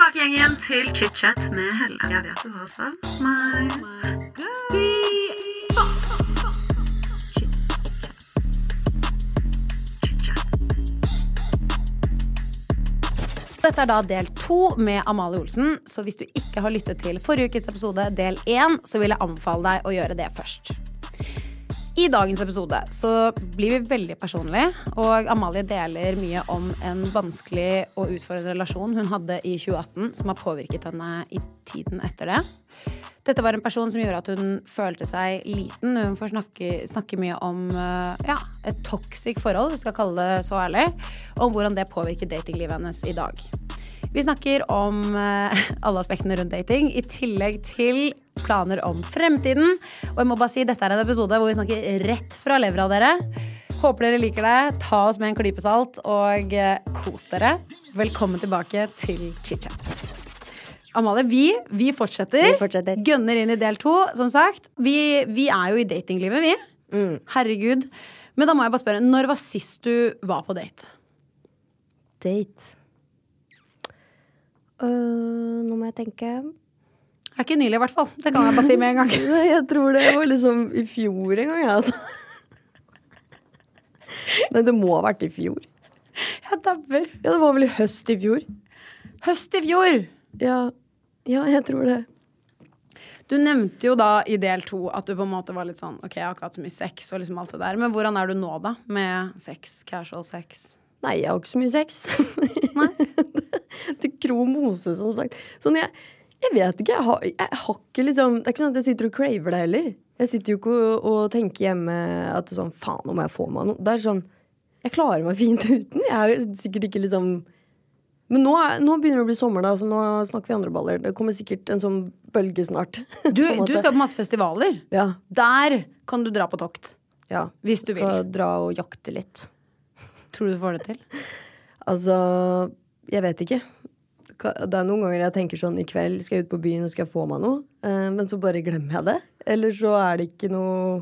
tilbake igjen, til chit-chat med Helle. Jeg vet du har savnet meg. Dette er da del to med Amalie Olsen, så hvis du ikke har lyttet til forrige ukes episode, del én, så vil jeg anbefale deg å gjøre det først. I dagens episode så blir vi veldig personlige, og Amalie deler mye om en vanskelig og utfordrende relasjon hun hadde i 2018, som har påvirket henne i tiden etter det. Dette var en person som gjorde at hun følte seg liten. Hun får snakke, snakke mye om eh, ja, et toxic forhold, vi skal kalle det så ærlig, og om hvordan det påvirker datinglivet hennes i dag. Vi snakker om eh, alle aspektene rundt dating, i tillegg til planer om fremtiden. Og jeg må bare si, dette er en episode hvor vi snakker rett fra levra, dere. Håper dere liker det. Ta oss med en klype salt, og eh, kos dere. Velkommen tilbake til chit-chat. Amalie, vi, vi fortsetter. Vi fortsetter. Gønner inn i del to, som sagt. Vi, vi er jo i datinglivet, vi. Mm. Herregud. Men da må jeg bare spørre, når var sist du var på date? Date. Øh, nå må jeg tenke. Det er ikke nylig, i hvert fall. Det kan jeg bare si med en gang. Nei, jeg tror det var liksom i fjor en gang, jeg, altså. Nei, det må ha vært i fjor. Jeg dabber. Ja, det var vel i høst i fjor. Høst i fjor! Ja, ja jeg tror det. Du nevnte jo da i del to at du på en måte var litt sånn Ok, jeg har ikke hatt så mye sex og liksom alt det der, men hvordan er du nå, da? Med sex, casual sex? Nei, jeg har ikke så mye sex. Nei? Til Kro Mose, som sagt. Sånn, jeg, jeg vet ikke. Jeg har, jeg har ikke liksom Det er ikke sånn at jeg sitter og craver det heller. Jeg sitter jo ikke og, og tenker hjemme at sånn Faen, nå må jeg få meg noe. Det er sånn Jeg klarer meg fint uten. Jeg er sikkert ikke liksom Men nå, er, nå begynner det å bli sommer, da, så nå snakker vi andre baller. Det kommer sikkert en sånn bølge snart. Du, du skal på masse festivaler. Ja. Der kan du dra på tokt. ja. Hvis du Skal vil. dra og jakte litt. Tror du du får det til? Altså, jeg vet ikke. Det er noen ganger jeg tenker sånn i kveld skal jeg ut på byen og skal jeg få meg noe, eh, men så bare glemmer jeg det. Eller så er det ikke noe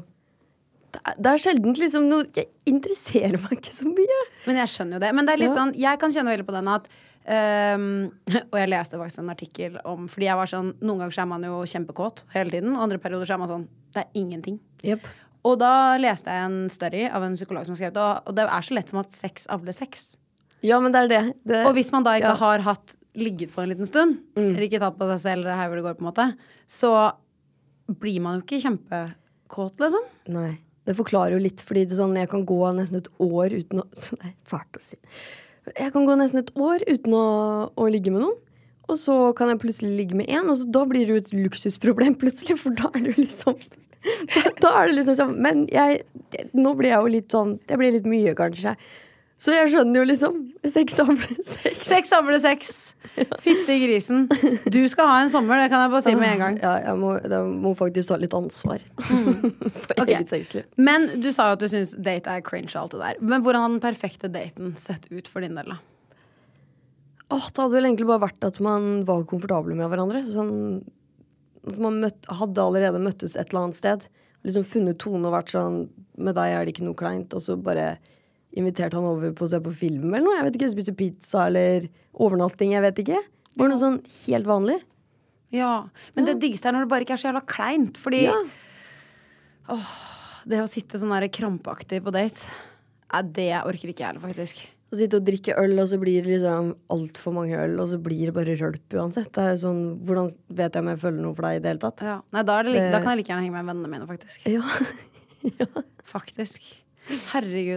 Det er, sjelden liksom noe Jeg interesserer meg ikke så mye. Men jeg skjønner jo det. Men det er litt Ja. sånn, jeg kan kjenne veldig på den at Um, Og jeg leste faktisk en artikkel om Fordi jeg var sånn Noen ganger så er man jo kjempekåt hele tiden, og andre perioder så er man sånn Det er ingenting. Yep. Og da leste jeg en story av en psykolog som har skrevet og det er så lett som at sex avler sex. Ja, men det er det. det Og hvis man da ikke ja. har hatt ligget på en liten stund, eller ikke tatt på seg selv, eller her hvor det går, på en måte, så blir man jo ikke kjempekåt, liksom. Nei. Det forklarer jo litt, fordi det sånn, jeg kan gå nesten et år uten å Nei, fælt å si. Jeg kan gå nesten et år uten å, å ligge med noen. Og så kan jeg plutselig ligge med én, og så, da blir det jo et luksusproblem plutselig, for da er det jo liksom da, da er det liksom sånn Men jeg Nå blir jeg jo litt sånn Det blir litt mye, kanskje. Så jeg skjønner jo liksom. Sex samler sex. Sex samler sex. i grisen. Du skal ha en sommer, det kan jeg bare si med en gang. Ja, jeg må, jeg må faktisk ta litt ansvar for okay. eget sexliv. Men du sa jo at du syns date er cringe og alt det der. Men hvordan har den perfekte daten sett ut for din del, da? Åh, det hadde vel egentlig bare vært at man var komfortable med hverandre. Sånn, at man møtt, hadde allerede møttes et eller annet sted. Liksom funnet tone og vært sånn Med deg er det ikke noe kleint. Og så bare invitert han over på å se på film eller noe. Jeg vet ikke, Spise pizza eller overnatting. Jeg vet ikke. Bare noe sånn helt vanlig. Ja, Men det diggeste er når det bare ikke er så jævla kleint. Fordi Ja. det å sitte sånn der krampaktig på date, det orker ikke jeg heller, faktisk. Å sitte og drikke øl, og så blir det liksom altfor mange øl, og så blir det bare rølp uansett. Det er jo sånn, Hvordan vet jeg om jeg føler noe for deg i det hele tatt? Ja. Nei, da, det, like- da kan jeg like gjerne henge med vennene mine, faktisk. Ja. Faktisk. Herregud.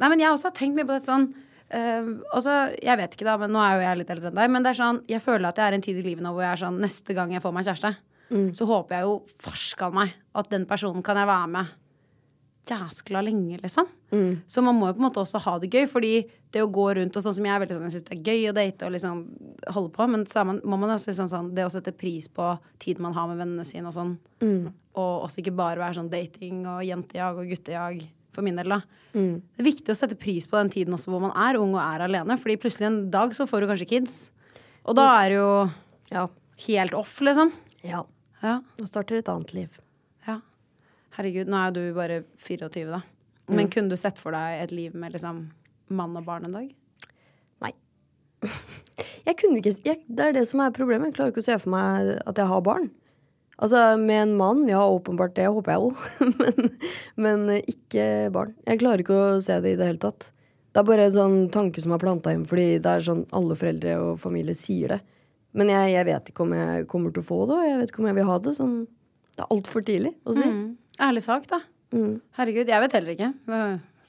Nei, men jeg også har tenkt mye på det sånn Uh, også, Jeg vet ikke, da, men nå er jo jeg litt eldre enn deg. Men det er sånn, jeg føler at jeg er en tid i livet nå hvor jeg er sånn Neste gang jeg får meg kjæreste, så håper jeg jo farskan meg at den personen kan jeg være med jæskla lenge, liksom. Så man må jo på en måte også ha det gøy, fordi det å gå rundt og sånn som jeg er veldig sånn, jeg syns det er gøy å date og liksom holde på, men så man, må man også liksom sånn Det å sette pris på tid man har med vennene sine og sånn, og også ikke bare være sånn dating og jentejag og guttejag, for min del, da. Det er viktig å sette pris på den tiden også hvor man er ung og er alene, fordi plutselig en dag så får du kanskje kids, og da er det jo Ja. helt off, liksom. ja. Ja. Da starter et annet liv. Ja. Herregud, nå er jo du bare 24, da. Men kunne du sett for deg et liv med liksom mann og barn en dag? Nei. Jeg kunne ikke jeg, Det er det som er problemet. Jeg klarer ikke å se for meg at jeg har barn. Altså, med en mann, ja, åpenbart det, håper jeg jo. men, men ikke barn. Jeg klarer ikke å se det i det hele tatt. Det er bare en sånn tanke som er planta inn, fordi det er sånn alle foreldre og familie sier det. Men jeg, jeg vet ikke om jeg kommer til å få det, og jeg vet ikke om jeg vil ha det. Sånn, det er altfor tidlig å si. Ærlig sak, da. Mm. Herregud, jeg vet heller ikke.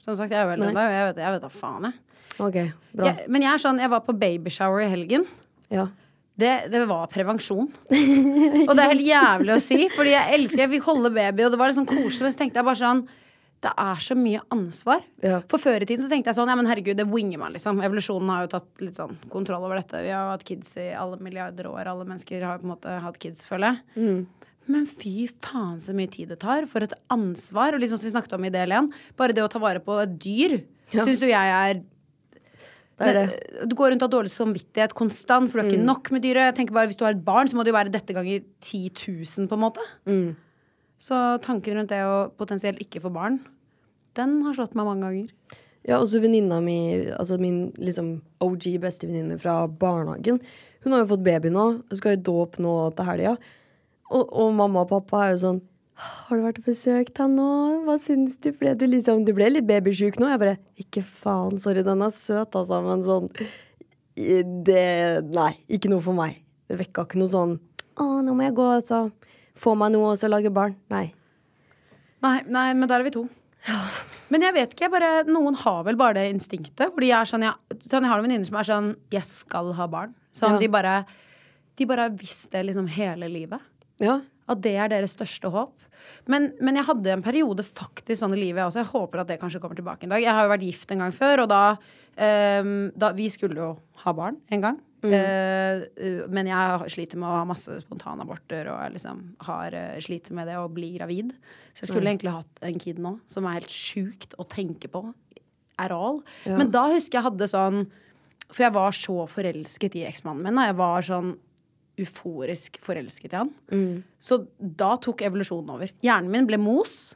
Som sagt, jeg er jo eldre enn deg, og jeg vet, da faen, jeg. Okay, bra. jeg. Men jeg er sånn, jeg var på babyshower i helgen. Ja. Det, det var prevensjon. og det er helt jævlig å si, fordi jeg elsker Jeg fikk holde baby, og det var sånn koselig, men så tenkte jeg bare sånn det er så mye ansvar. Ja. For før i tiden så tenkte jeg sånn Ja, men herregud, det winger man, liksom. Evolusjonen har jo tatt litt sånn kontroll over dette. Vi har jo hatt kids i alle milliarder år. Alle mennesker har på en måte hatt kids, føler jeg. Men fy faen så mye tid det tar. For et ansvar. Og liksom som vi snakket om i del én. Bare det å ta vare på et dyr Ja. syns jo jeg er Det er det. du går rundt og har dårlig samvittighet konstant, for du har ikke nok med dyret. Jeg tenker bare Hvis du har et barn, så må det jo være dette ganger 10 000, på en måte. Så tanken rundt det å potensielt ikke få barn, den har slått meg mange ganger. Ja, også venninna mi, altså min liksom OG bestevenninne fra barnehagen, hun har jo fått baby nå. Hun skal i dåp nå til helga. Og, og mamma og pappa er jo sånn Har du vært og besøkt han nå? Hva syns du? Ble du liksom Du ble litt babysjuk nå? Jeg bare Ikke faen, sorry, den er søt, altså, men sånn Det Nei, ikke noe for meg. Det vekka ikke noe sånn Å, nå må jeg gå og så få meg noe og så lage barn. Nei. Nei, nei, men der er vi to. Men jeg vet ikke, jeg bare, noen har vel bare det instinktet. Fordi jeg sånn, jeg, sånn, jeg har noen venninner som er sånn Jeg skal ha barn. Sånn, Ja. de, bare, de bare har visst det liksom hele livet. Ja. At det er deres største håp. Men, men jeg hadde en periode faktisk sånn i livet jeg også. Jeg håper at det kanskje kommer tilbake en dag. Jeg har jo vært gift en gang før, og da, um, da Vi skulle jo ha barn en gang. Eh, men jeg sliter med å ha masse spontanaborter og jeg liksom har uh, sliter med det å bli gravid. Så jeg skulle egentlig hatt en kid nå, som er helt sjukt å tenke på. Er all. Men da husker jeg hadde sånn For jeg var så forelsket i eksmannen min. da. Jeg var sånn euforisk forelsket i han. Så da tok evolusjonen over. Hjernen min ble mos,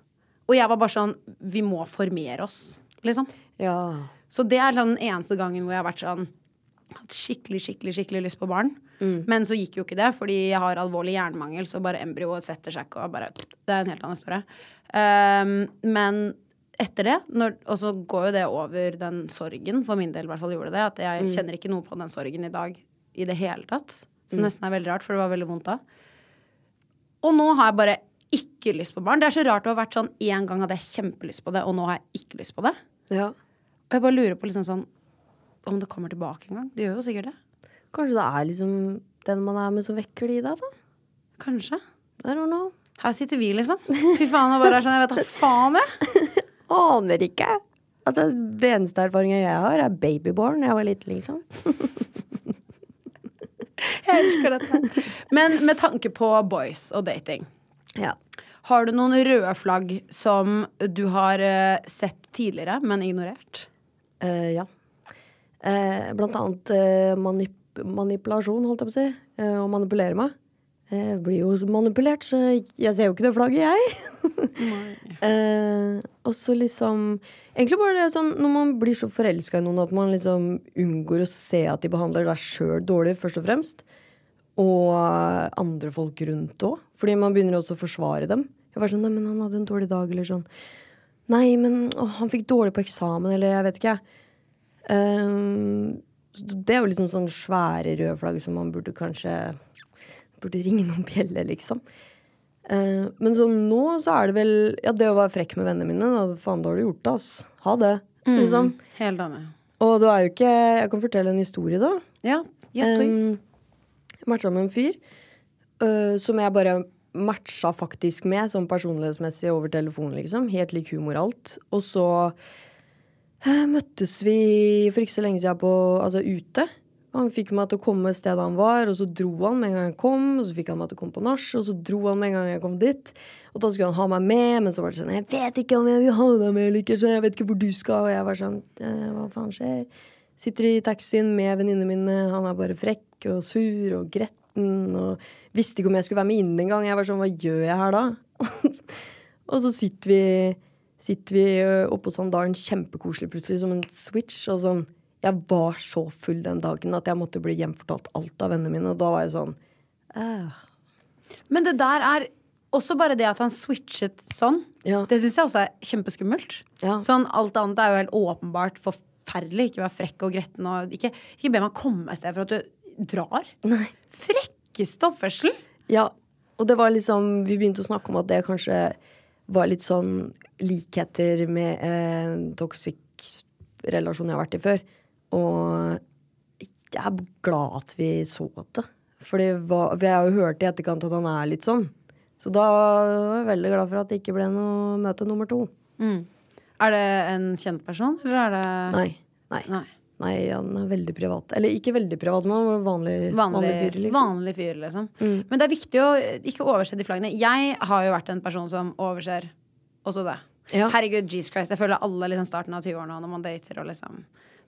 og jeg var bare sånn Vi må formere oss, liksom. Ja. Så det er sånn den eneste gangen hvor jeg har vært sånn Hatt skikkelig, skikkelig skikkelig lyst på barn. Men så gikk jo ikke det, fordi jeg har alvorlig hjernemangel, så bare embryoet setter seg ikke, og bare Det er en helt annen historie. Um, men etter det, når, og så går jo det over den sorgen, for min del i hvert fall gjorde det, at jeg kjenner ikke noe på den sorgen i dag i det hele tatt. Som nesten er veldig rart, for det var veldig vondt da. Og nå har jeg bare ikke lyst på barn. Det er så rart å ha vært sånn En gang hadde jeg kjempelyst på det, og nå har jeg ikke lyst på det. Ja. Og jeg bare lurer på liksom sånn om det kommer tilbake en gang. Det gjør jo sikkert det. Kanskje det er liksom den man er med som vekker det i deg, da? Kanskje. I don't know. Her sitter vi, liksom. Fy faen, og bare er sånn, jeg vet da faen, jeg. Aner ikke. Altså, det eneste erfaringa jeg har, er babyborn. Jeg var liten, liksom. Jeg elsker dette. Men med tanke på boys og dating, Ja. har du noen røde flagg som du har eh, sett tidligere, men ignorert? Eh, ja. Eh, blant annet eh, manip manipulasjon, holdt jeg på å si. Eh, å manipulere meg. Eh, Jeg blir jo manipulert, så jeg ser jo ikke det flagget, jeg. eh, og så liksom Egentlig bare det sånn når man blir så forelska i noen at man liksom unngår å se at de behandler deg sjøl dårlig, først og fremst. Og eh, andre folk rundt òg. Fordi man begynner også å forsvare dem. Jeg var sånn, nei, men han hadde en dårlig dag, eller sånn. Nei, men å, han fikk dårlig på eksamen, eller jeg vet ikke. jeg. Eh, det er jo liksom sånne svære røde flagg som man burde kanskje Burde ringe noen bjeller, liksom. Eh, men sånn nå så er det vel Ja, det å være frekk med vennene mine, da faen, da har du gjort det, ass. Ha det. Liksom. Helt enig. Og det er jo ikke Jeg kan fortelle en historie, da. Ja. Yes, please. Um, matcha med en fyr uh, som jeg bare matcha faktisk med, sånn personlighetsmessig over telefonen, liksom. Helt lik humor alt. Og så uh, møttes vi for ikke så lenge siden på Altså ute. Han fikk meg til å komme stedet han var, og så dro han med en gang jeg kom. Og så fikk han meg til å komme på nach, og så dro han med en gang jeg kom dit. Og da skulle han ha meg med, men så var det sånn Jeg vet ikke om jeg vil ha deg med eller ikke, så jeg vet ikke hvor du skal. Og jeg var sånn Hva faen skjer? Sitter i taxien med venninnene mine, han er bare frekk og sur og gretten og visste ikke om jeg skulle være med inn engang. Jeg var sånn, hva gjør jeg her da? og så sitter vi, sitter vi oppå oppe hos han kjempekoselig plutselig, som en switch. Og sånn, jeg var så full den dagen at jeg måtte bli hjemfortalt alt av vennene mine. Og da var jeg sånn «Ah, Men det der er også bare det at han switchet sånn. Ja. Det syns jeg også er kjempeskummelt. Ja. Sånn, alt annet er jo helt åpenbart forferdelig. Ikke vær frekk og gretten og ikke, ikke be meg komme et sted for at du drar. Nei. Frekkeste oppførsel. Ja, og det var liksom Vi begynte å snakke om at det kanskje var litt sånn likheter med en toxic relasjon jeg har vært i før. Og jeg er glad at vi så det. For jeg har jo hørt i etterkant at han er litt sånn. Så da var jeg veldig glad for at det ikke ble noe møte nummer to. Er det en kjent person, eller er det Nei. Nei. Nei. Nei, han er veldig privat. Eller ikke veldig privat, men vanlig, vanlig, Vanlig, fyr. Liksom. vanlig fyr, liksom. Men det er viktig å ikke overse de flaggene. Jeg har jo vært en person som overser også det. Ja. Herregud, Jesus Christ. Jeg føler alle liksom starten av 20-årene når man dater og liksom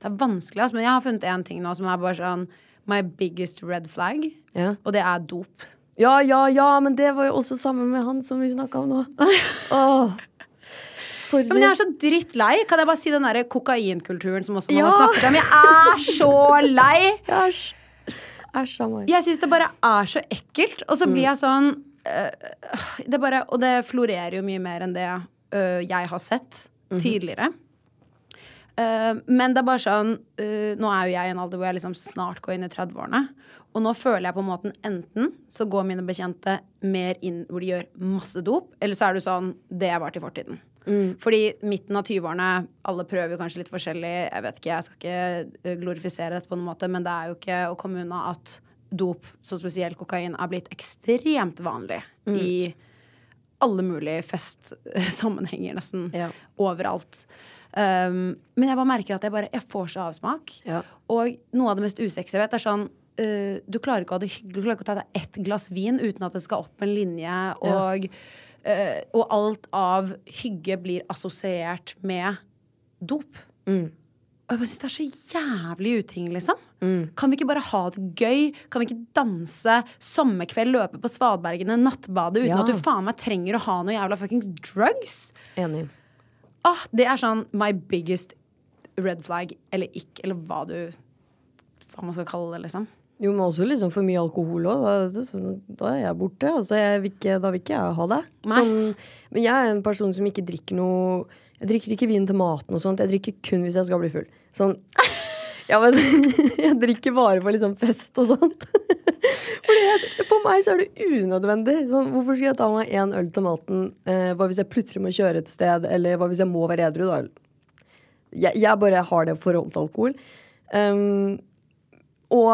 Det er vanskelig, altså. Men jeg har funnet én ting nå som er bare sånn My biggest red flag. Ja. Og det er dop. Ja, ja, ja, men det var jo også sammen med han som vi snakka om nå. Åh. Sorry. Ja, men jeg er så drittlei. Kan jeg bare si den der kokainkulturen som også man Ja. har snakket om? Jeg er så lei! Æsj. Æsj a. Jeg syns det bare er så ekkelt. Og så blir jeg sånn øh, det bare, Og det florerer jo mye mer enn det øh, jeg har sett tidligere. Eh, men det er bare sånn uh, Nå er jo jeg i en alder hvor jeg liksom snart går inn i 30-årene. Og nå føler jeg på en måte enten så går mine bekjente mer inn hvor de gjør masse dop, eller så er det sånn Det var til fortiden. Fordi midten av 20-årene, alle prøver kanskje litt forskjellig. Jeg vet ikke, jeg skal ikke øh, glorifisere dette på noen måte, men det er jo ikke å komme unna at dop, så spesielt kokain, er blitt ekstremt vanlig i alle mulige festsammenhenger, nesten. Ja. Overalt. Um, men jeg bare merker at jeg bare jeg får så avsmak. Ja. Og noe av det mest usexy jeg vet, er sånn uh, Du klarer ikke å ha det hyggelig, du klarer ikke å ta deg ett glass vin uten at det skal opp en linje, og, uh, og alt av hygge blir assosiert med dop. Og jeg bare synes det er så jævlig uting, liksom. Kan vi ikke bare ha det gøy? Kan vi ikke danse sommerkveld, løpe på Svalbergene, nattbade uten Ja. at du faen meg trenger å ha noe jævla fuckings drugs? Enig. Ah, det er sånn my biggest red flag, eller ikke, eller hva du Hva man skal kalle det, liksom. Jo, men også liksom for mye alkohol òg. Da, da, da er jeg borte. Altså, jeg vil ikke, da vil ikke jeg ha det. Sånn, men jeg er en person som ikke drikker noe Jeg drikker ikke vin til maten og sånt. Jeg drikker kun hvis jeg skal bli full. Sånn Ja, men jeg drikker bare på liksom fest og sånt. Jeg, for meg så er det unødvendig. Sånn, hvorfor skal jeg ta meg én øl til maten? Eh, hva hvis jeg plutselig må kjøre et sted? Eller hva hvis jeg må være edru? da? Jeg, jeg bare har det forholdet til alkohol. Um, og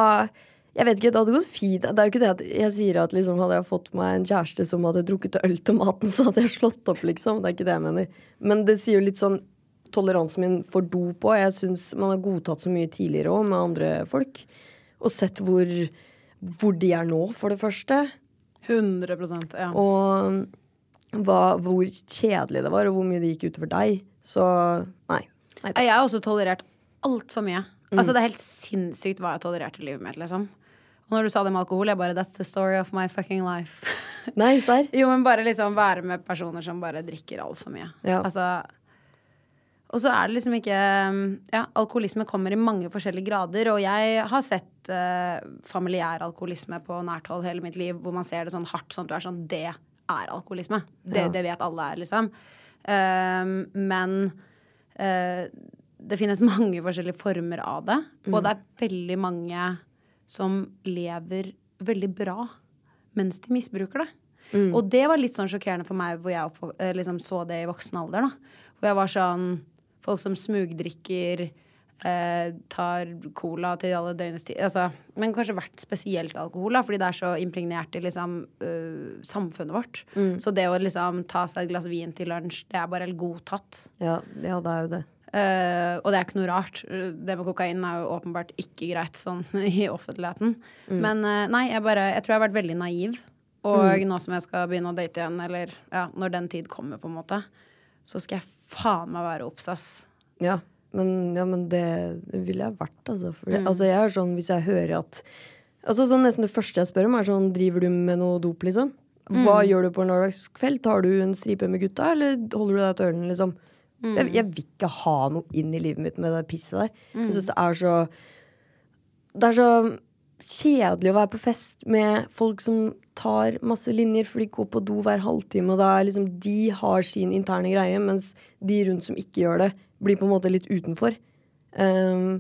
jeg vet ikke, det hadde gått fint. Det er jo ikke det at jeg sier at liksom, hadde jeg fått meg en kjæreste som hadde drukket øl til maten, så hadde jeg slått opp, liksom. Det er ikke det jeg mener. Men det sier jo litt sånn toleransen min for dop på. Jeg syns man har godtatt så mye tidligere òg med andre folk. Og sett hvor, hvor de er nå, for det første. 100% ja. Og hva, hvor kjedelig det var, og hvor mye det gikk utover deg. Så nei. nei Jeg har også tolerert altfor mye. Altså Det er helt sinnssykt hva jeg tolererte i livet mitt. liksom Og når du sa det med alkohol, jeg bare That's the story of my fucking life. nei, serr. jo, men bare liksom være med personer som bare drikker altfor mye. Ja. Altså og så er det liksom ikke Ja, alkoholisme kommer i mange forskjellige grader, og jeg har sett eh, familiær alkoholisme på nært hold hele mitt liv, hvor man ser det sånn hardt, sånn at du er sånn Det er alkoholisme. Det, Ja. det vet alle er, liksom. Um, men uh, det finnes mange forskjellige former av det, og det er veldig mange som lever veldig bra mens de misbruker det. Og det var litt sånn sjokkerende for meg hvor jeg oppvå- eh, liksom så det i voksen alder. da. Hvor jeg var sånn Folk som smugdrikker, eh, tar cola til alle døgnets tid. Altså, men kanskje vært spesielt alkohol, da, fordi det er så impregnert i liksom, uh, samfunnet vårt. Så det å liksom ta seg et glass vin til lunsj, det er bare helt godtatt. Ja, ja, det er jo det. Uh, og det er ikke noe rart. Det med kokain er jo åpenbart ikke greit sånn i offentligheten. Men uh, nei, jeg bare Jeg tror jeg har vært veldig naiv. Og nå som jeg skal begynne å date igjen, eller ja, når den tid kommer, på en måte, så skal jeg faen meg være obs, ass. Ja, men, ja, men det, det ville jeg vært, altså. For mm. altså. Jeg er sånn hvis jeg hører at Altså sånn Nesten det første jeg spør om, er sånn Driver du med noe dop, liksom? Hva gjør du på en lørdagskveld? Tar du en stripe med gutta, eller holder du deg til ølen, liksom? Jeg, jeg vil ikke ha noe inn i livet mitt med det pisset der. Jeg syns det er så Det er så kjedelig å være på fest med folk som tar masse linjer, for de går på do hver halvtime, og da liksom de har sin interne greie, mens de rundt som ikke gjør det, blir på en måte litt utenfor. Um,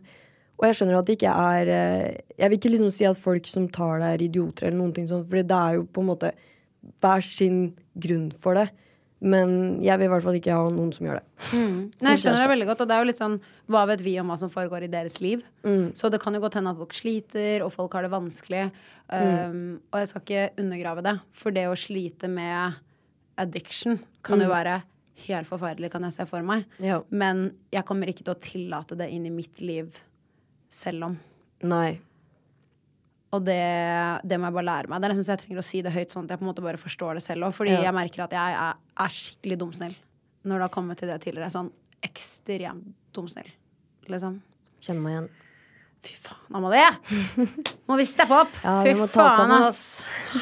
og jeg skjønner at det ikke er eh, Jeg vil ikke liksom si at folk som tar det, er idioter, eller noen ting sånn, for det er jo på en måte hver sin grunn for det. Men jeg vil i hvert fall ikke ha noen som gjør det. Nei, jeg skjønner det veldig godt, og det er jo litt sånn Hva vet vi om hva som foregår i deres liv? Så det kan jo godt hende at folk sliter, og folk har det vanskelig. Um, og jeg skal ikke undergrave det, for det å slite med addiction kan jo være helt forferdelig, kan jeg se for meg. Ja. Men jeg kommer ikke til å tillate det inn i mitt liv selv om. Nei. Og det, det må jeg bare lære meg. Det er nesten så jeg trenger å si det høyt, sånn at jeg på en måte bare forstår det selv òg. Fordi Ja. jeg merker at jeg er, er skikkelig dumsnill når det har kommet til det tidligere. Sånn ekstremt dumsnill, liksom. Kjenner meg igjen. Fy faen, Amalie! Må vi steppe opp? Ja, Fy faen, ass.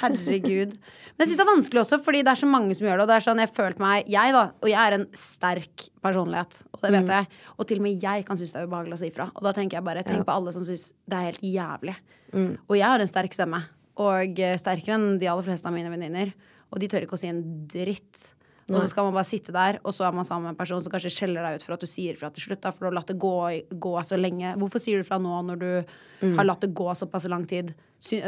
Herregud. Men jeg syns det er vanskelig også, fordi det er så mange som gjør det. Og det er sånn, jeg følte meg, jeg da, og jeg er en sterk personlighet, og det Mm. vet jeg. Og til og med jeg kan synes det er ubehagelig å si fra. Og da tenker jeg bare, tenk på alle som syns det er helt jævlig. Mm. Og jeg har en sterk stemme, og eh, sterkere enn de aller fleste av mine venninner. Og de tør ikke å si en dritt. Og så skal man bare sitte der, og så er man sammen med en person som kanskje skjeller deg ut for at du sier fra til slutt. Da, for du har latt det gå, gå så lenge. Hvorfor sier du fra nå når du Mm. har latt det gå såpass lang tid?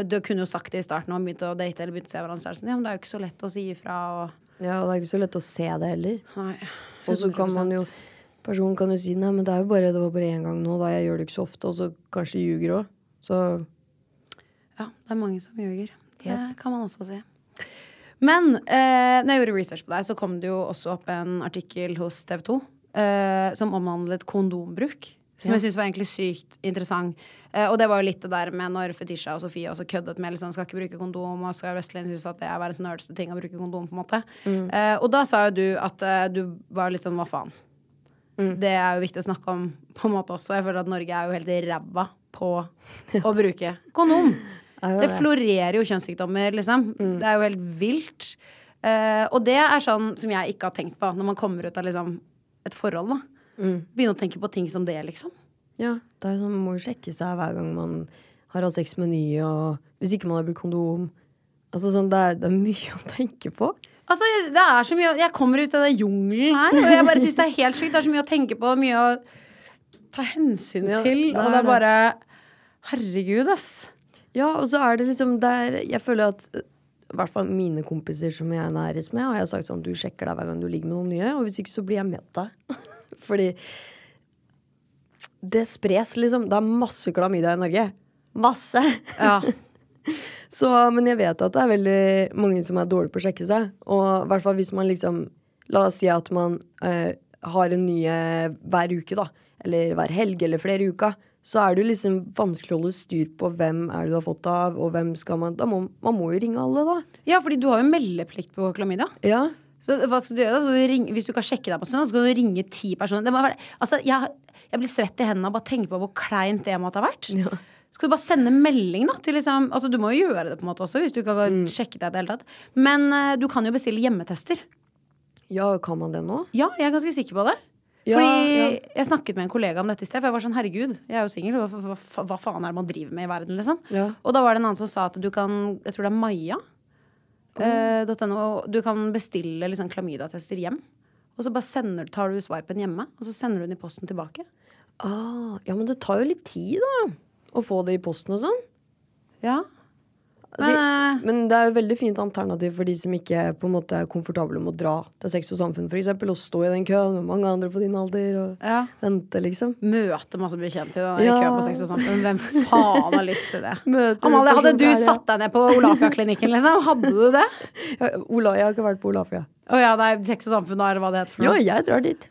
Du kunne jo sagt det i starten og begynt å date eller begynt å se hverandre. Er sånn, ja, men det er jo ikke så lett å si ifra. Og... Ja, og det er ikke så lett å se det heller. Og så kan man jo Personen kan jo si nei, men det er jo bare, det var bare én gang nå, da. Jeg gjør det ikke så ofte. Og så kanskje ljuger òg. Så Ja, det er mange som ljuger. Det kan man også si. Men eh, når jeg gjorde research på deg, så kom det jo også opp en artikkel hos TV 2 eh, som omhandlet kondombruk. Som jeg syns var egentlig sykt interessant. Eh, og det var jo litt det der med når Fetisha og Sofie også køddet med liksom, skal ikke bruke kondom, og skal Westlin synes at det er verdens nerdeste ting å bruke kondom, på en måte. Eh, og da sa jo du at eh, du var litt sånn hva faen. Det er jo viktig å snakke om på en måte også. Jeg føler at Norge er jo helt ræva på å bruke kondom. Det det. florerer jo kjønnssykdommer, liksom. Det er jo helt vilt. Uh, og det er sånn som jeg ikke har tenkt på når man kommer ut av liksom, et forhold. da Begynne å tenke på ting som det, liksom. ja, det er jo sånn, man må jo sjekke seg hver gang man har hatt sex med nye, og hvis ikke man har brukt kondom. Altså sånn, det er, det er mye å tenke på. Altså, det er så mye Jeg kommer ut av den jungelen her, og jeg bare syns det er helt sykt. Det er så mye å tenke på, mye å ta hensyn Ja, til. det Og det er bare Herregud, ass. Ja, og så er det liksom der Jeg føler at i hvert fall mine kompiser som jeg er nærest med, har jeg sagt sånn du sjekker deg hver gang du ligger med noen nye, og hvis ikke så blir jeg med deg. Fordi det spres, liksom. Det er masse klamydia i Norge. Masse! Ja. Så, men jeg vet at det er veldig mange som er dårlige på å sjekke seg. Og i hvert fall hvis man liksom La oss si at man eh, har en ny hver uke, da. Eller hver helg, eller flere uka. Så er det jo liksom vanskelig å holde styr på hvem er det du har fått av, og hvem skal man må, Man må jo ringe alle, da. ja, fordi du har jo meldeplikt på klamydia. Ja. Så hva skal du gjøre du ringe, hvis du kan sjekke deg på stund, så skal du ringe ti personer. Være, altså, jeg, jeg blir svett i hendene av bare tenke på hvor kleint det måtte ha vært. Ja. Skal du bare sende melding, da? Til liksom, altså, du må jo gjøre det på en måte også, hvis du ikke har Mm. sjekket deg i det hele tatt. Men uh, du kan jo bestille hjemmetester. ja, kan man det nå? Ja, jeg er ganske sikker på det. Ja, Fordi ja. jeg snakket med en kollega om dette i sted, for jeg var sånn herregud, jeg er jo singel, hva, hva, hva, faen er det man driver med i verden, liksom? Ja. Og da var det en annen som sa at du kan, jeg tror det er Maja, eh, .no, du kan bestille liksom klamydatester hjem. Og så bare sender, tar du swipen hjemme, og så sender du den i posten tilbake. Ah, ja, men det tar jo litt tid, da. Å få det i posten og sånn. Ja. Men, De, eh, men det er jo veldig fint alternativ for de som ikke på en måte er komfortable med å dra til Sex og Samfunn, eksempel, og stå i den køen med mange andre på din alder og ja. vente, liksom. Møte masse bekjente i den Ja. køen på Sex og Samfunn. Hvem faen har lyst til det? Amalie, hadde du satt deg ned på Olafia-klinikken, liksom? Hadde du det? Ja, Ola, jeg har ikke vært på Olafia. Å ja, det er Sex og Samfunn, eller hva det heter for noe? Ja, jeg drar dit.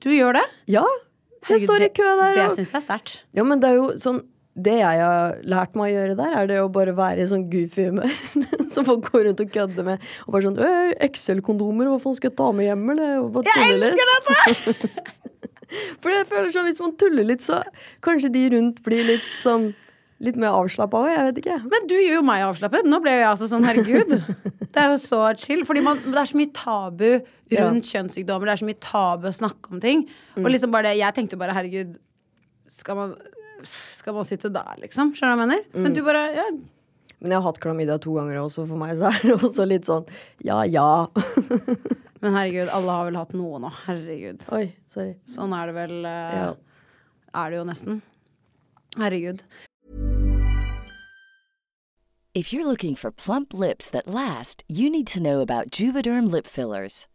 Du gjør det? Ja. Jeg Herregud, står i det- kø der. Det og- syns jeg er sterkt. Ja, men det er jo sånn Det jeg har lært meg å gjøre der, er det å bare være i sånn goofy humør. Som folk går rundt og kødder med. Og bare sånn Øy, Excel-kondomer, hva faen skal jeg ta med hjem, eller? Jeg elsker dette! For jeg føler sånn, hvis man tuller litt, så kanskje de rundt blir litt sånn Litt mer avslappa òg, jeg vet ikke. Men du gjør jo meg avslappet. Nå ble jo jeg altså sånn, herregud. Det er jo så chill. Fordi man, det er så mye tabu rundt kjønnssykdommer. Det er så mye tabu å snakke om ting. Mm. Og liksom bare, det, jeg tenkte bare herregud, skal man, skal man sitte der, liksom? Skjønner du hva jeg mener? Mm. Men du bare ja, Men jeg har hatt klamydia to ganger også, for meg så er det også litt sånn ja ja. Men herregud, alle har vel hatt noe nå. Herregud. Oi, sorry. Sånn er det vel uh, Ja. Er det jo nesten. Herregud. If you're looking for plump lips that last, you need to know about Juvederm lip fillers.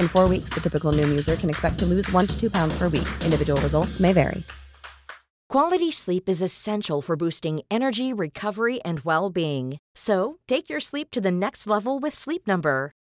In four weeks, the typical Noom user can expect to lose one to two pounds per week. Individual results may vary. Quality sleep is essential for boosting energy, recovery, and well being. So, take your sleep to the next level with Sleep Number.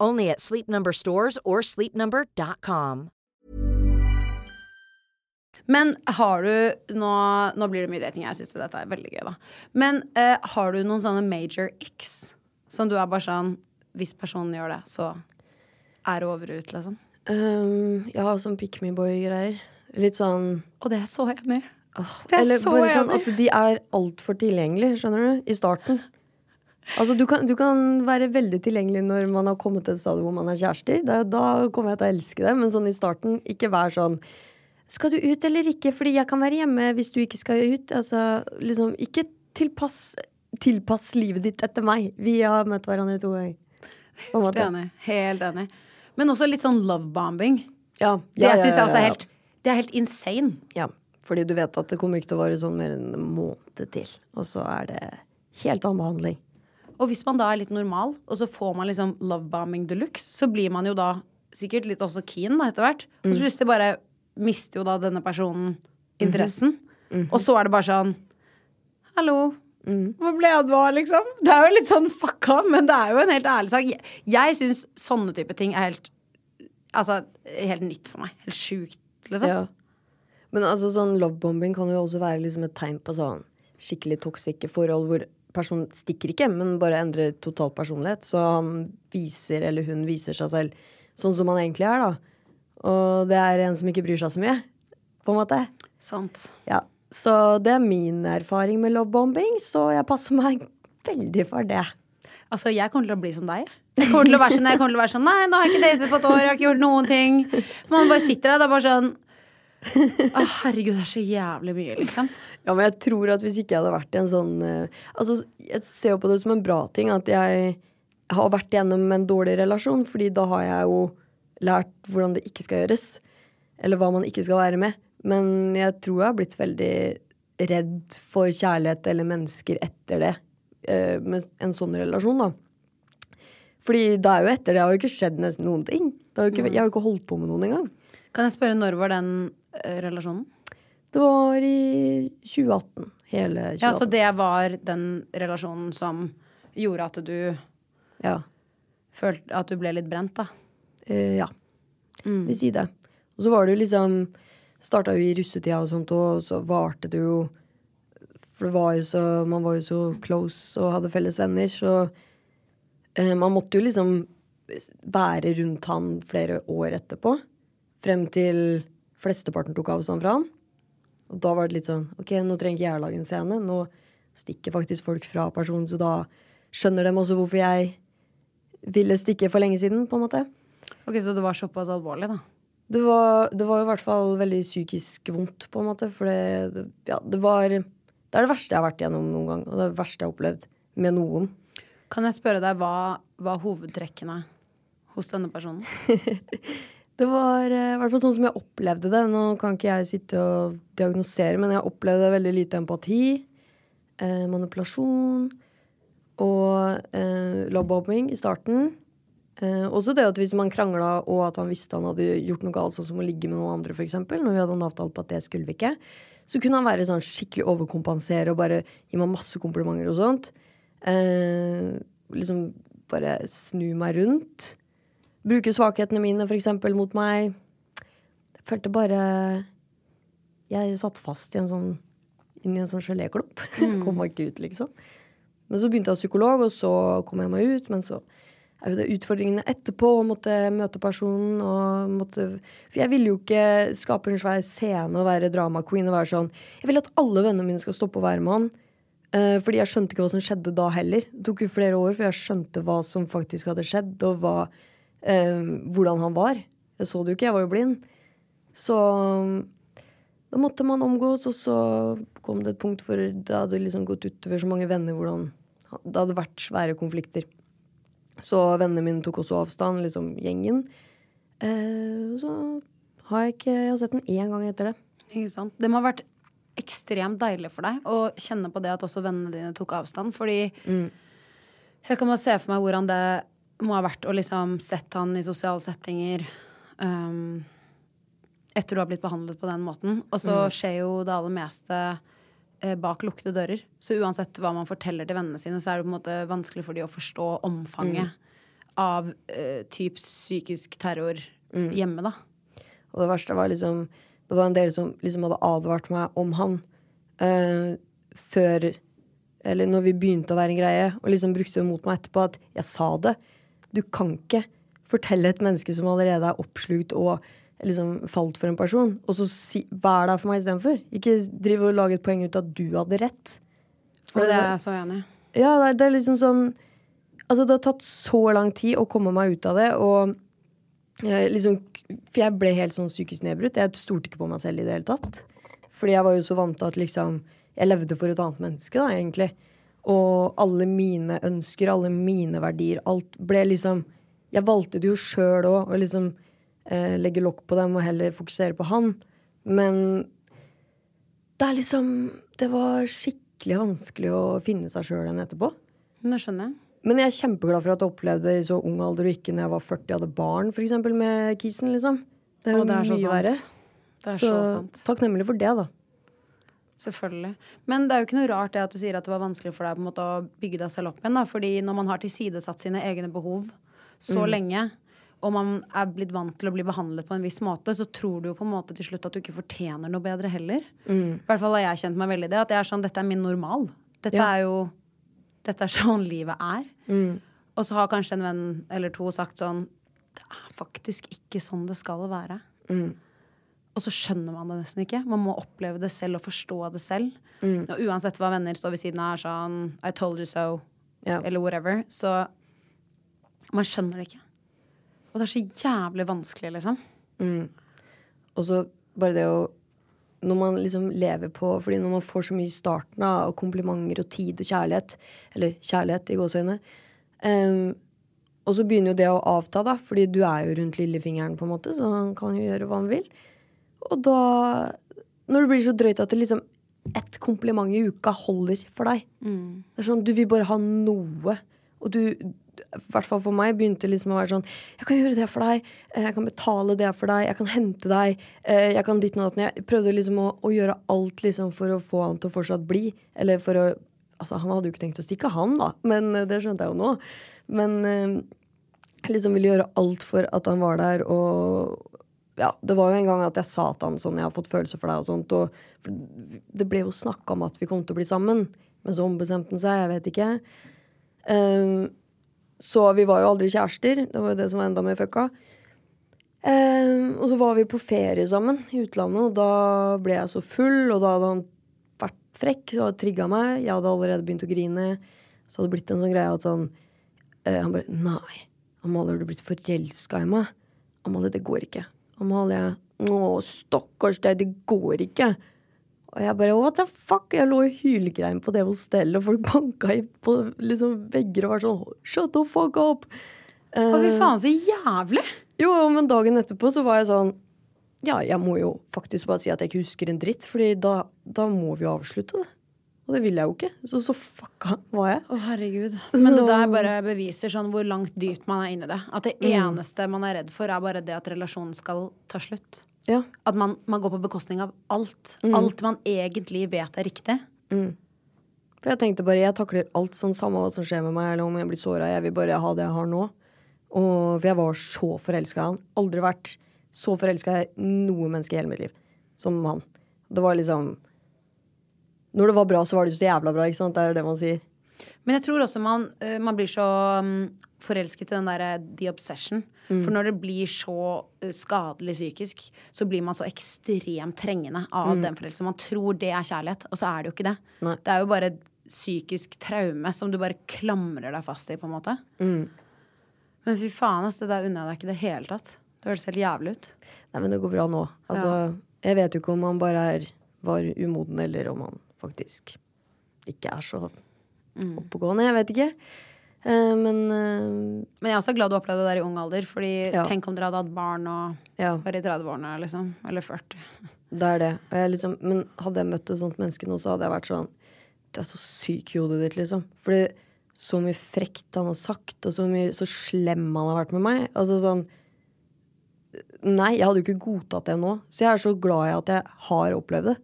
Only at Sleep Number stores or sleepnumber.com. Men har du Nå, nå blir det mye dating. Jeg syns dette er veldig gøy, da. Men eh, har du noen sånne major x som du er bare sånn Hvis personen gjør det, så er det over ut, liksom? Um, jeg har sånn pick me boy-greier. Litt sånn Og det er så enig i. Det er Eller så bare sånn at de er altfor tilgjengelige, skjønner du? I starten. Altså, du kan, du kan være veldig tilgjengelig når man har kommet til et stadium hvor man er kjærester. Da, da kommer jeg til å elske det, men sånn i starten, ikke vær sånn Skal du ut eller ikke? Fordi jeg kan være hjemme hvis du ikke skal ut. Altså, liksom, ikke tilpass, tilpass livet ditt etter meg. Vi har møtt hverandre to ganger. Helt enig. Helt enig. Men også litt sånn lovebombing. Ja, ja, det syns jeg ja, også er helt Det er helt insane. Ja, fordi du vet at det kommer ikke til å vare sånn mer enn en måned til. Og så er det helt annen behandling. Og hvis man da er litt normal, og så får man liksom lovebombing de luxe, så blir man jo da sikkert litt også keen da etter hvert. Og så plutselig bare mister jo da denne personen interessen. Og så er det bare sånn Hallo. Hvor ble jeg av, liksom? Det er jo litt sånn fucka, men det er jo en helt ærlig sak. Jeg, jeg syns sånne type ting er helt Altså, helt nytt for meg. Helt sjukt, liksom. Ja. Men altså sånn lovebombing kan jo også være liksom et tegn på sånn skikkelig toksikke forhold hvor personen stikker ikke, men bare endrer total personlighet. Så han viser, eller hun viser seg selv sånn som han egentlig er, da. Og det er en som ikke bryr seg så mye, på en måte. Sant. Ja. Så det er min erfaring med lovebombing, så jeg passer meg veldig for det. Altså, jeg kommer til å bli som deg. Jeg kommer til å være sånn, jeg kommer til å være sånn Nei, nå har jeg ikke datet på et år, jeg har ikke gjort noen ting. Man bare sitter der, det er bare sånn Å, herregud, det er så jævlig mye, liksom. Ja, men jeg tror at hvis ikke jeg hadde vært i en sånn eh, Altså, jeg ser jo på det som en bra ting at jeg har vært gjennom en dårlig relasjon, fordi da har jeg jo lært hvordan det ikke skal gjøres. Eller hva man ikke skal være med. Men jeg tror jeg har blitt veldig redd for kjærlighet eller mennesker etter det. eh, med en sånn relasjon, da. Fordi det er jo etter det har jo ikke skjedd nesten noen ting. Ikke, jeg har jo ikke holdt på med noen engang. Kan jeg spørre når var den eh, relasjonen? Det var i 2018. Hele 2018. Ja, så det var den relasjonen som gjorde at du Ja. følte at du ble litt brent, da? Uh, ja. Vi sier det. Og så var det jo liksom Starta jo i russetida og sånt, og så varte det jo For det var jo så Man var jo så close og hadde felles venner, så uh, man måtte jo liksom være rundt han flere år etterpå. Frem til flesteparten tok avstand fra han. Og da var det litt sånn OK, nå trenger ikke jeg å lage en scene. Nå stikker faktisk folk fra personen, så da skjønner dem også hvorfor jeg ville stikke for lenge siden, på en måte. Ok, Så det var såpass alvorlig, da? Det var, det var i hvert fall veldig psykisk vondt, på en måte. For det, ja, det var Det er det verste jeg har vært gjennom noen gang. Og det det verste jeg har opplevd med noen. Kan jeg spørre deg hva var hovedtrekkene hos denne personen? Det var eh, i hvert fall sånn som jeg opplevde det. Nå kan ikke jeg sitte og diagnosere, men jeg opplevde veldig lite empati, eh, manipulasjon og eh, lovebombing i starten. Eh, også det at hvis man krangla og at han visste han hadde gjort noe galt, sånn som å ligge med noen andre, f.eks., når vi hadde en avtale på at det skulle vi ikke, så kunne han være sånn skikkelig overkompensere og bare gi meg masse komplimenter og sånt. Eh, liksom bare snu meg rundt. Bruke svakhetene mine f.eks. mot meg. Jeg følte bare Jeg satt fast i en sånn inni en sånn geléklopp. kom meg ikke ut, liksom. Men så begynte jeg hos psykolog, og så kom jeg meg ut. Men så er jo det utfordringene etterpå å måtte møte personen og måtte For jeg ville jo ikke skape en svær scene og være drama queen og være sånn Jeg vil at alle vennene mine skal stoppe å være med han. Uh, fordi jeg skjønte ikke hva som skjedde da heller. Det tok jo flere år før jeg skjønte hva som faktisk hadde skjedd, og hva, hvordan han var. Jeg så det jo ikke, jeg var jo blind. Så da måtte man omgås, og så kom det et punkt hvor det hadde liksom gått utover så mange venner hvordan det hadde vært svære konflikter. Så vennene mine tok også avstand, liksom gjengen. Eh, så har jeg ikke Jeg har sett den én gang etter det. Ikke sant? Det må ha vært ekstremt deilig for deg å kjenne på det at også vennene dine tok avstand. Fordi jeg kan bare se for meg hvordan det må ha vært å liksom sett han i sosiale settinger um, etter du har blitt behandlet på den måten. Og så skjer jo det aller meste eh, bak lukkede dører. Så uansett hva man forteller til vennene sine, så er det på en måte vanskelig for de å forstå omfanget av eh, typ psykisk terror hjemme, da. Og det verste var liksom det var en del som liksom hadde advart meg om han eh, før Eller når vi begynte å være en greie, og liksom brukte det mot meg etterpå, at jeg sa det. Du kan ikke fortelle et menneske som allerede er oppslukt og liksom falt for en person, og så si, 'hva er det for meg istedenfor. Ikke drive og lage et poeng ut av at du hadde rett. Og det er jeg så enig i. Ja, det er, det er liksom sånn Altså, det har tatt så lang tid å komme meg ut av det, og jeg, liksom For jeg ble helt sånn psykisk nedbrutt. Jeg stolte ikke på meg selv i det hele tatt. Fordi jeg var jo så vant til at liksom Jeg levde for et annet menneske, da, egentlig. Og alle mine ønsker, alle mine verdier, alt ble liksom Jeg valgte det jo sjøl òg, å liksom eh, legge lokk på dem og heller fokusere på han. Men det er liksom Det var skikkelig vanskelig å finne seg sjøl igjen etterpå. Det skjønner jeg. Men jeg er kjempeglad for at jeg opplevde det i så ung alder og ikke når jeg var 40 og hadde barn, for eksempel, med kisen, liksom. Det er jo det er mye verre. Er Så, så sant. takknemlig for det, da. Selvfølgelig. Men det er jo ikke noe rart det at du sier at det var vanskelig for deg på en måte å bygge deg selv opp igjen. da, fordi når man har tilsidesatt sine egne behov så Mm. lenge, og man er blitt vant til å bli behandlet på en viss måte, så tror du jo på en måte til slutt at du ikke fortjener noe bedre heller. Mm. I hvert fall har jeg kjent meg veldig i det. At jeg er sånn, dette er min normal. Dette Ja. er jo Dette er sånn livet er. Mm. Og så har kanskje en venn eller to sagt sånn Det er faktisk ikke sånn det skal være. Mm. Og så skjønner man det nesten ikke. Man må oppleve det selv og forstå det selv. Mm. Og uansett hva venner står ved siden av, er sånn I told you so, Ja. eller whatever. Så man skjønner det ikke. Og det er så jævlig vanskelig, liksom. Mm. Og så bare det å Når man liksom lever på Fordi når man får så mye i starten av komplimenter og tid og kjærlighet, eller kjærlighet i gåseøyne um, Og så begynner jo det å avta, da, fordi du er jo rundt lillefingeren, på en måte, så han kan jo gjøre hva han vil. Og da Når det blir så drøyt at det liksom ett kompliment i uka holder for deg. Det er sånn, Du vil bare ha noe. Og du, i hvert fall for meg, begynte liksom å være sånn Jeg kan gjøre det for deg. eh, Jeg kan betale det for deg. Jeg kan hente deg. eh, Jeg kan ditt og. Jeg prøvde liksom å, å gjøre alt liksom for å få han til å fortsatt bli. Eller for å Altså, han hadde jo ikke tenkt å stikke, han, da. Men eh, det skjønte jeg jo nå. Men jeg liksom ville gjøre alt for at han var der, og ja, det var jo en gang at jeg sa til han sånn, jeg har fått følelser for deg og sånt, og det ble jo snakka om at vi kom til å bli sammen, men så ombestemte han seg, jeg vet ikke. Um, så vi var jo aldri kjærester, det var jo det som var enda mer fucka. Um, og så var vi på ferie sammen i utlandet, og da ble jeg så full, og da hadde han vært frekk, hadde trigga meg, jeg hadde allerede begynt å grine, så hadde det blitt en sånn greie at sånn, uh, han bare, nei, Amalie, har du blitt forelska i meg? Amalie, det går ikke. Amalie, å, stakkars deg, det går ikke. Og jeg bare what the fuck? Jeg lå og hylgrein på det hostellet, og folk banka i på liksom vegger og var sånn shut the fuck up. Å, fy Eh, faen, så jævlig! Jo, men dagen etterpå så var jeg sånn Ja, jeg må jo faktisk bare si at jeg ikke husker en dritt, Fordi da, da må vi jo avslutte det. Og det vil jeg jo ikke. Så så fucka var jeg. Å, herregud. Men det der bare beviser sånn hvor langt dypt man er inni det. At det Mm. eneste man er redd for, er bare det at relasjonen skal ta slutt. Ja. At man, man går på bekostning av alt. Mm. Alt man egentlig vet er riktig. For jeg tenkte bare, jeg takler alt sånn samme hva som skjer med meg, eller om jeg blir såra. Jeg vil bare ha det jeg har nå. Og for jeg var så forelska i han. Aldri vært så forelska i noe menneske i hele mitt liv som han. Det var liksom Når det var bra, så var det jo så jævla bra, ikke sant? Det er det man sier. Men jeg tror også man, øh, man blir så mm, forelsket i den derre the obsession. Mm. For når det blir så øh, skadelig psykisk, så blir man så ekstremt trengende av Mm. den forelskelsen. Man tror det er kjærlighet, og så er det jo ikke det. Nei. Det er jo bare psykisk traume som du bare klamrer deg fast i, på en måte. Mm. Men fy faen, ass, det der unner jeg deg ikke i det hele tatt. Det høres helt jævlig ut. Nei, men det går bra nå. Altså, jeg vet jo ikke om han bare er, var umoden, eller om han faktisk ikke er så oppegående. Jeg vet ikke. Eh, men uh, Men jeg er også glad du opplevde det der i ung alder. Fordi Ja. tenk om dere hadde hatt barn og ja, var i 30-årene, liksom. Eller 40. det er det. Liksom, men hadde jeg møtt et sånt menneske nå, så hadde jeg vært sånn Du er så syk i hodet ditt, liksom. Fordi så mye frekt han har sagt, og så mye så slem han har vært med meg. Altså sånn Nei, jeg hadde jo ikke godtatt det nå. Så jeg er så glad i at jeg har opplevd det.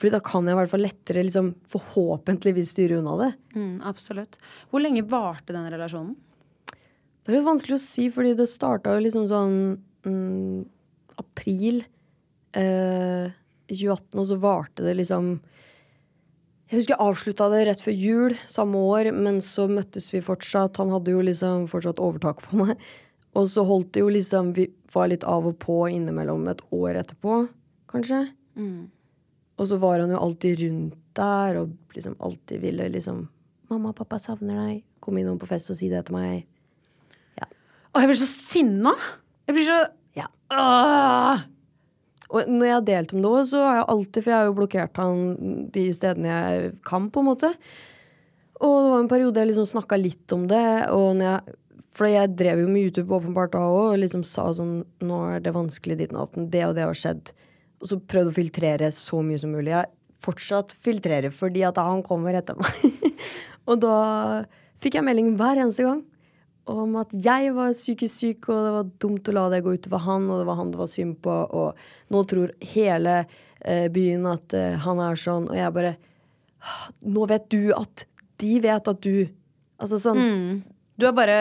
Fordi da kan jeg i hvert fall lettere liksom, forhåpentligvis styre unna det. Mm, absolutt. Hvor lenge varte den relasjonen? Det er jo vanskelig å si, fordi det starta jo liksom sånn mm, april eh, 2018, og så varte det liksom Jeg husker jeg avslutta det rett før jul samme år, men så møttes vi fortsatt. Han hadde jo liksom fortsatt overtak på meg. Og så holdt det jo liksom Vi var litt av og på innimellom et år etterpå, kanskje. Og så var han jo alltid rundt der og liksom alltid ville liksom 'Mamma og pappa savner deg. Kom innom på fest og si det til meg.' Å, jeg blir så sinna! Jeg blir så Ja. Åh! Og når jeg har delt om noe, så har jeg alltid For jeg har jo blokkert han de stedene jeg kan, på en måte. Og det var en periode jeg liksom snakka litt om det. Og når jeg, for jeg drev jo med YouTube åpenbart da òg, og liksom sa sånn Nå er det vanskelig ditt og. Det og det har skjedd. Og så prøvde å filtrere så mye som mulig. Jeg fortsatt filtrerer fordi at han kommer etter meg. og da fikk jeg melding hver eneste gang om at jeg var psykisk syk, og det var dumt å la det gå utover han, og det var han det var synd på, og nå tror hele eh, byen at eh, han er sånn, og jeg bare «Ah, Nå vet du at de vet at du Altså sånn Du er bare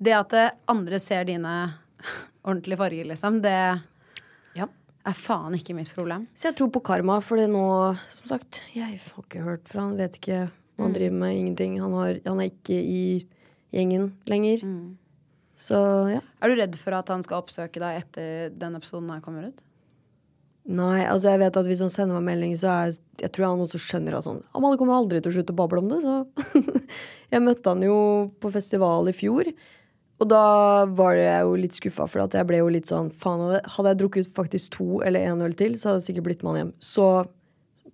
Det at andre ser dine ordentlige farger, liksom, det. Er faen ikke mitt problem. Så jeg tror på karma, for det nå, som sagt, jeg har ikke hørt fra han, vet ikke hva han driver med, ingenting. Han, har, han er ikke i gjengen lenger. Så ja. Er du redd for at han skal oppsøke deg etter den episoden her kommer ut? Nei, altså jeg vet at hvis han sender meg melding, så er jeg tror han også skjønner at sånn Amalie kommer aldri til å slutte å bable om det, så Jeg møtte han jo på festival i fjor, og da var jeg jo litt skuffa, for jeg ble jo litt sånn Faen, hadde, hadde jeg drukket faktisk to eller én øl til, så hadde jeg sikkert blitt med han hjem. Så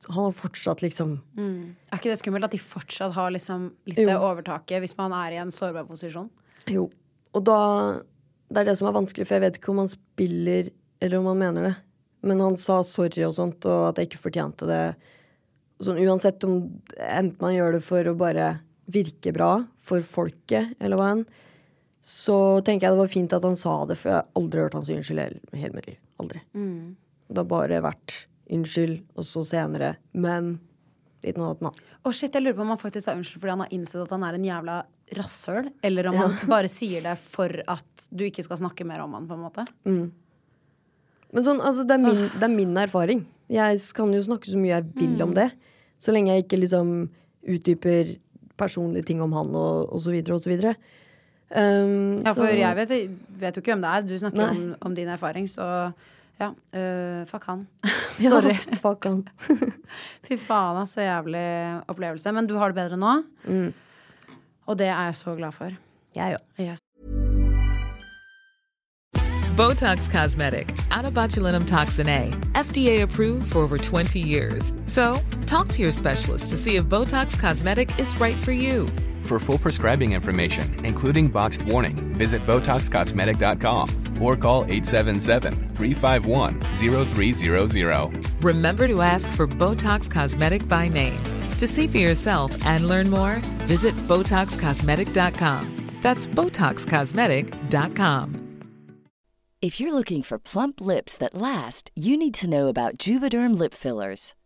han har fortsatt liksom Er ikke det skummelt at de fortsatt har liksom litt det overtaket hvis man er i en sårbar posisjon? Jo. Og da Det er det som er vanskelig, for jeg vet ikke om han spiller, eller om han mener det. Men han sa sorry og sånt, og at jeg ikke fortjente det. Sånn, uansett om enten han gjør det for å bare virke bra for folket, eller hva enn, så tenker jeg det var fint at han sa det, for jeg har aldri hørt han si unnskyld i hele, mitt liv. Aldri. Det har bare vært unnskyld, og så senere men litt noe annet nå. Oh shit, jeg lurer på om han faktisk sa unnskyld fordi han har innsett at han er en jævla rasshøl, eller om han bare sier det for at du ikke skal snakke mer om han, på en måte. Men sånn, altså, det, er min, det er min erfaring. Jeg kan jo snakke så mye jeg vil om det. Så lenge jeg ikke liksom utdyper personlige ting om han og, og så videre og så videre. Um, Ja, for så- jeg vet, vet jo ikke hvem det er. Du snakker om, om din erfaring, så ja. Uh, fuck han. Ja, Sorry. fuck han. Fy faen, så Jævlig opplevelse. Men du har det bedre nå. Mm. Og det er jeg så glad for. Jeg òg. Yes. Botox Cosmetic, out of botulinum toxin A, FDA approved for over 20 years. So, talk to your specialist to see if Botox Cosmetic is right for you. For full prescribing information, including boxed warning, visit BotoxCosmetic.com or call 877-351-0300. Remember to ask for Botox Cosmetic by name. To see for yourself and learn more, visit BotoxCosmetic.com. That's BotoxCosmetic.com. If you're looking for plump lips that last, you need to know about Juvederm lip fillers.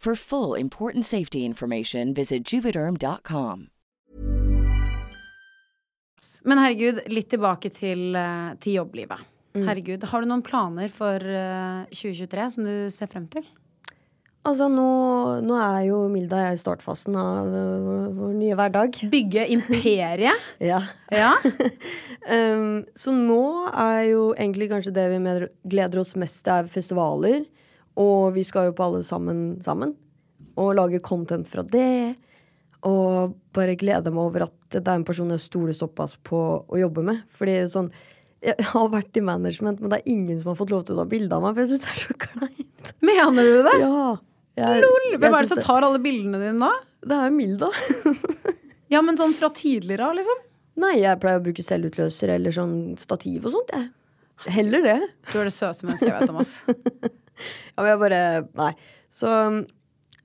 For full important safety information, visit juvederm.com. Men herregud, litt tilbake til, eh, til jobblivet. Mm. Herregud, har du noen planer for eh, 2023 som du ser frem til? Altså, nå, nå er jo Milda og jeg i startfasen av vår, vår nye hverdag. Bygge imperiet? Ja. ja. Um, så nå er jo egentlig kanskje det vi gleder oss mest til, er festivaler. Og vi skal jo på alle sammen sammen. Og lage content fra det. Og bare glede meg over at det er en person jeg stoler såpass på å jobbe med. Fordi sånn Jeg har vært i management, men det er ingen som har fått lov til å ta bilde av meg, for jeg syns det er så kleint. Mener du det? Ja. Jeg, Lol! Hvem er det som tar alle bildene dine da? Det er jo Milda. Ja, men sånn fra tidligere av, liksom? Nei, jeg pleier å bruke selvutløser eller sånn stativ og sånt, jeg. Heller det. Du er det søteste mennesket jeg vet om, ass. Ja, men jeg bare Nei. Så uh,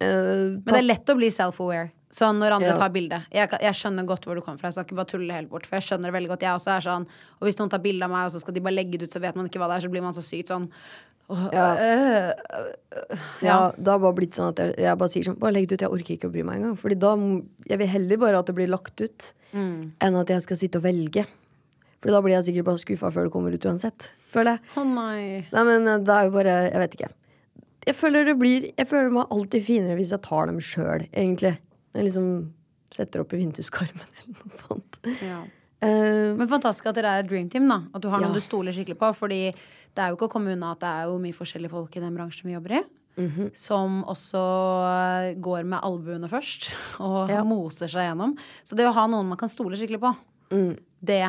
Men det er lett å bli self-aware. Sånn når andre Ja. tar bilde. Jeg, jeg skjønner godt hvor du kommer fra. Jeg skal ikke bare tulle helt bort. For jeg skjønner det veldig godt. Jeg også er sånn Og hvis noen tar bilde av meg, og så skal de bare legge det ut, så vet man ikke hva det er, så blir man så sykt sånn Ja. øh, Ja, det har bare blitt sånn at jeg, jeg bare sier sånn Bare legg det ut, jeg orker ikke å bry meg engang. Fordi da Jeg vil heller bare at det blir lagt ut, enn at jeg skal sitte og velge. For da blir jeg sikkert bare skuffa før det kommer ut uansett. Føler jeg. Å nei. Nei, men eh, det er jo bare Jeg vet ikke. Jeg føler det blir Jeg føler meg alltid finere hvis jeg tar dem sjøl, egentlig. Jeg liksom setter opp i vinduskarmen eller noe sånt. Ja. Uh, Men fantastisk at dere er et dream team, da. At du har Ja. noen du stoler skikkelig på. Fordi det er jo ikke å komme unna at det er jo mye forskjellige folk i den bransjen vi jobber i. Mhm. Som også eh, går med albuene først og Ja. moser seg gjennom. Så det å ha noen man kan stole skikkelig på, Mm. det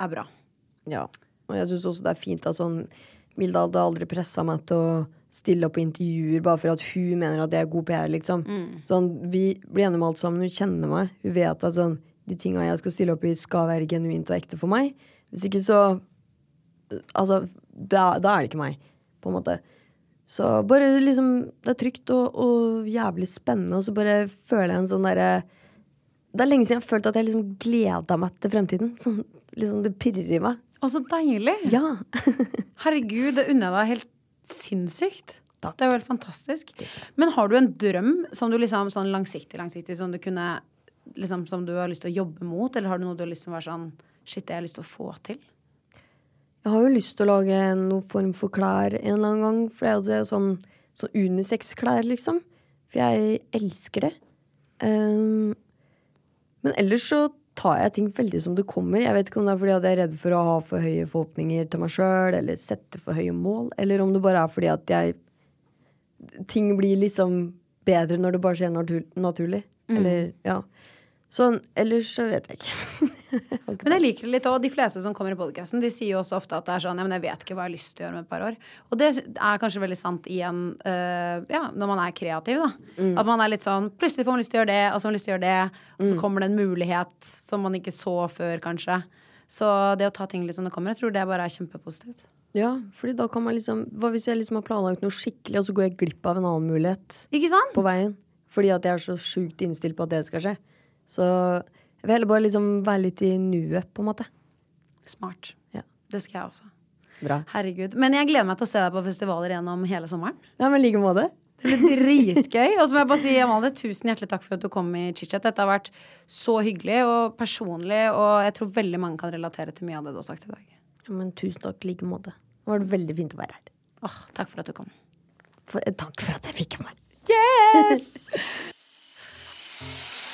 er bra. Ja. Og jeg syns også det er fint at sånn Milda hadde aldri pressa meg til å stille opp på intervjuer bare for at hun mener at jeg er god PR, liksom. Sånn, vi blir enige om alt sammen. Hun kjenner meg. Hun vet at sånn, de tinga jeg skal stille opp i, skal være genuint og ekte for meg. Hvis ikke så Altså, da, da er det ikke meg, på en måte. Så bare liksom Det er trygt og, og jævlig spennende, og så bare føler jeg en sånn derre Det er lenge siden jeg har følt at jeg liksom gleda meg til fremtiden. Sånn, liksom Det pirrer i meg. Å, så deilig! Ja. Herregud, det unner jeg deg helt sinnssykt. Takk. Det er jo helt fantastisk. Men har du en drøm som du liksom sånn langsiktig, langsiktig, som du kunne liksom, Som du har lyst til å jobbe mot, eller har du noe du har lyst til å være sånn Shit, det har jeg lyst til å få til? Jeg har jo lyst til å lage noen form for klær en eller annen gang. For jeg hadde sånn, sånn unisex-klær, liksom. For jeg elsker det. Um, men ellers så tar jeg ting veldig som det kommer. Jeg vet ikke om det er fordi at jeg er redd for å ha for høye forhåpninger til meg sjøl, eller sette for høye mål, eller om det bare er fordi at jeg Ting blir liksom bedre når det bare skjer natur naturlig. Eller, ja. Sånn, ellers så vet jeg ikke. Men jeg liker det litt òg. De fleste som kommer i podkasten, de sier jo også ofte at det er sånn Ja, men jeg vet ikke hva jeg har lyst til å gjøre om et par år. Og det er kanskje veldig sant i en øh, Ja, når man er kreativ, da. At man er litt sånn Plutselig får man lyst til å gjøre det, og så har man lyst til å gjøre det, og så kommer det en mulighet som man ikke så før, kanskje. Så det å ta ting litt som det kommer, jeg tror det bare er kjempepositivt. Ja, fordi da kan man liksom Hva hvis jeg liksom har planlagt noe skikkelig, og så går jeg glipp av en annen mulighet? Ikke sant? på veien. Fordi at jeg er så sjukt innstilt på at det skal skje. Så jeg vil heller bare liksom være litt i nuet, på en måte. Smart. Ja. Det skal jeg også. Bra. Herregud. Men jeg gleder meg til å se deg på festivaler gjennom hele sommeren. Ja, men like måte. Det blir dritgøy. Og så må jeg bare si, Amalie, tusen hjertelig takk for at du kom i chit-chat. Dette har vært så hyggelig og personlig, og jeg tror veldig mange kan relatere til mye av det du har sagt i dag. Ja, men tusen takk i like måte. Det var veldig fint å være her. Åh, takk for at du kom. For, takk for at jeg fikk meg. Yes!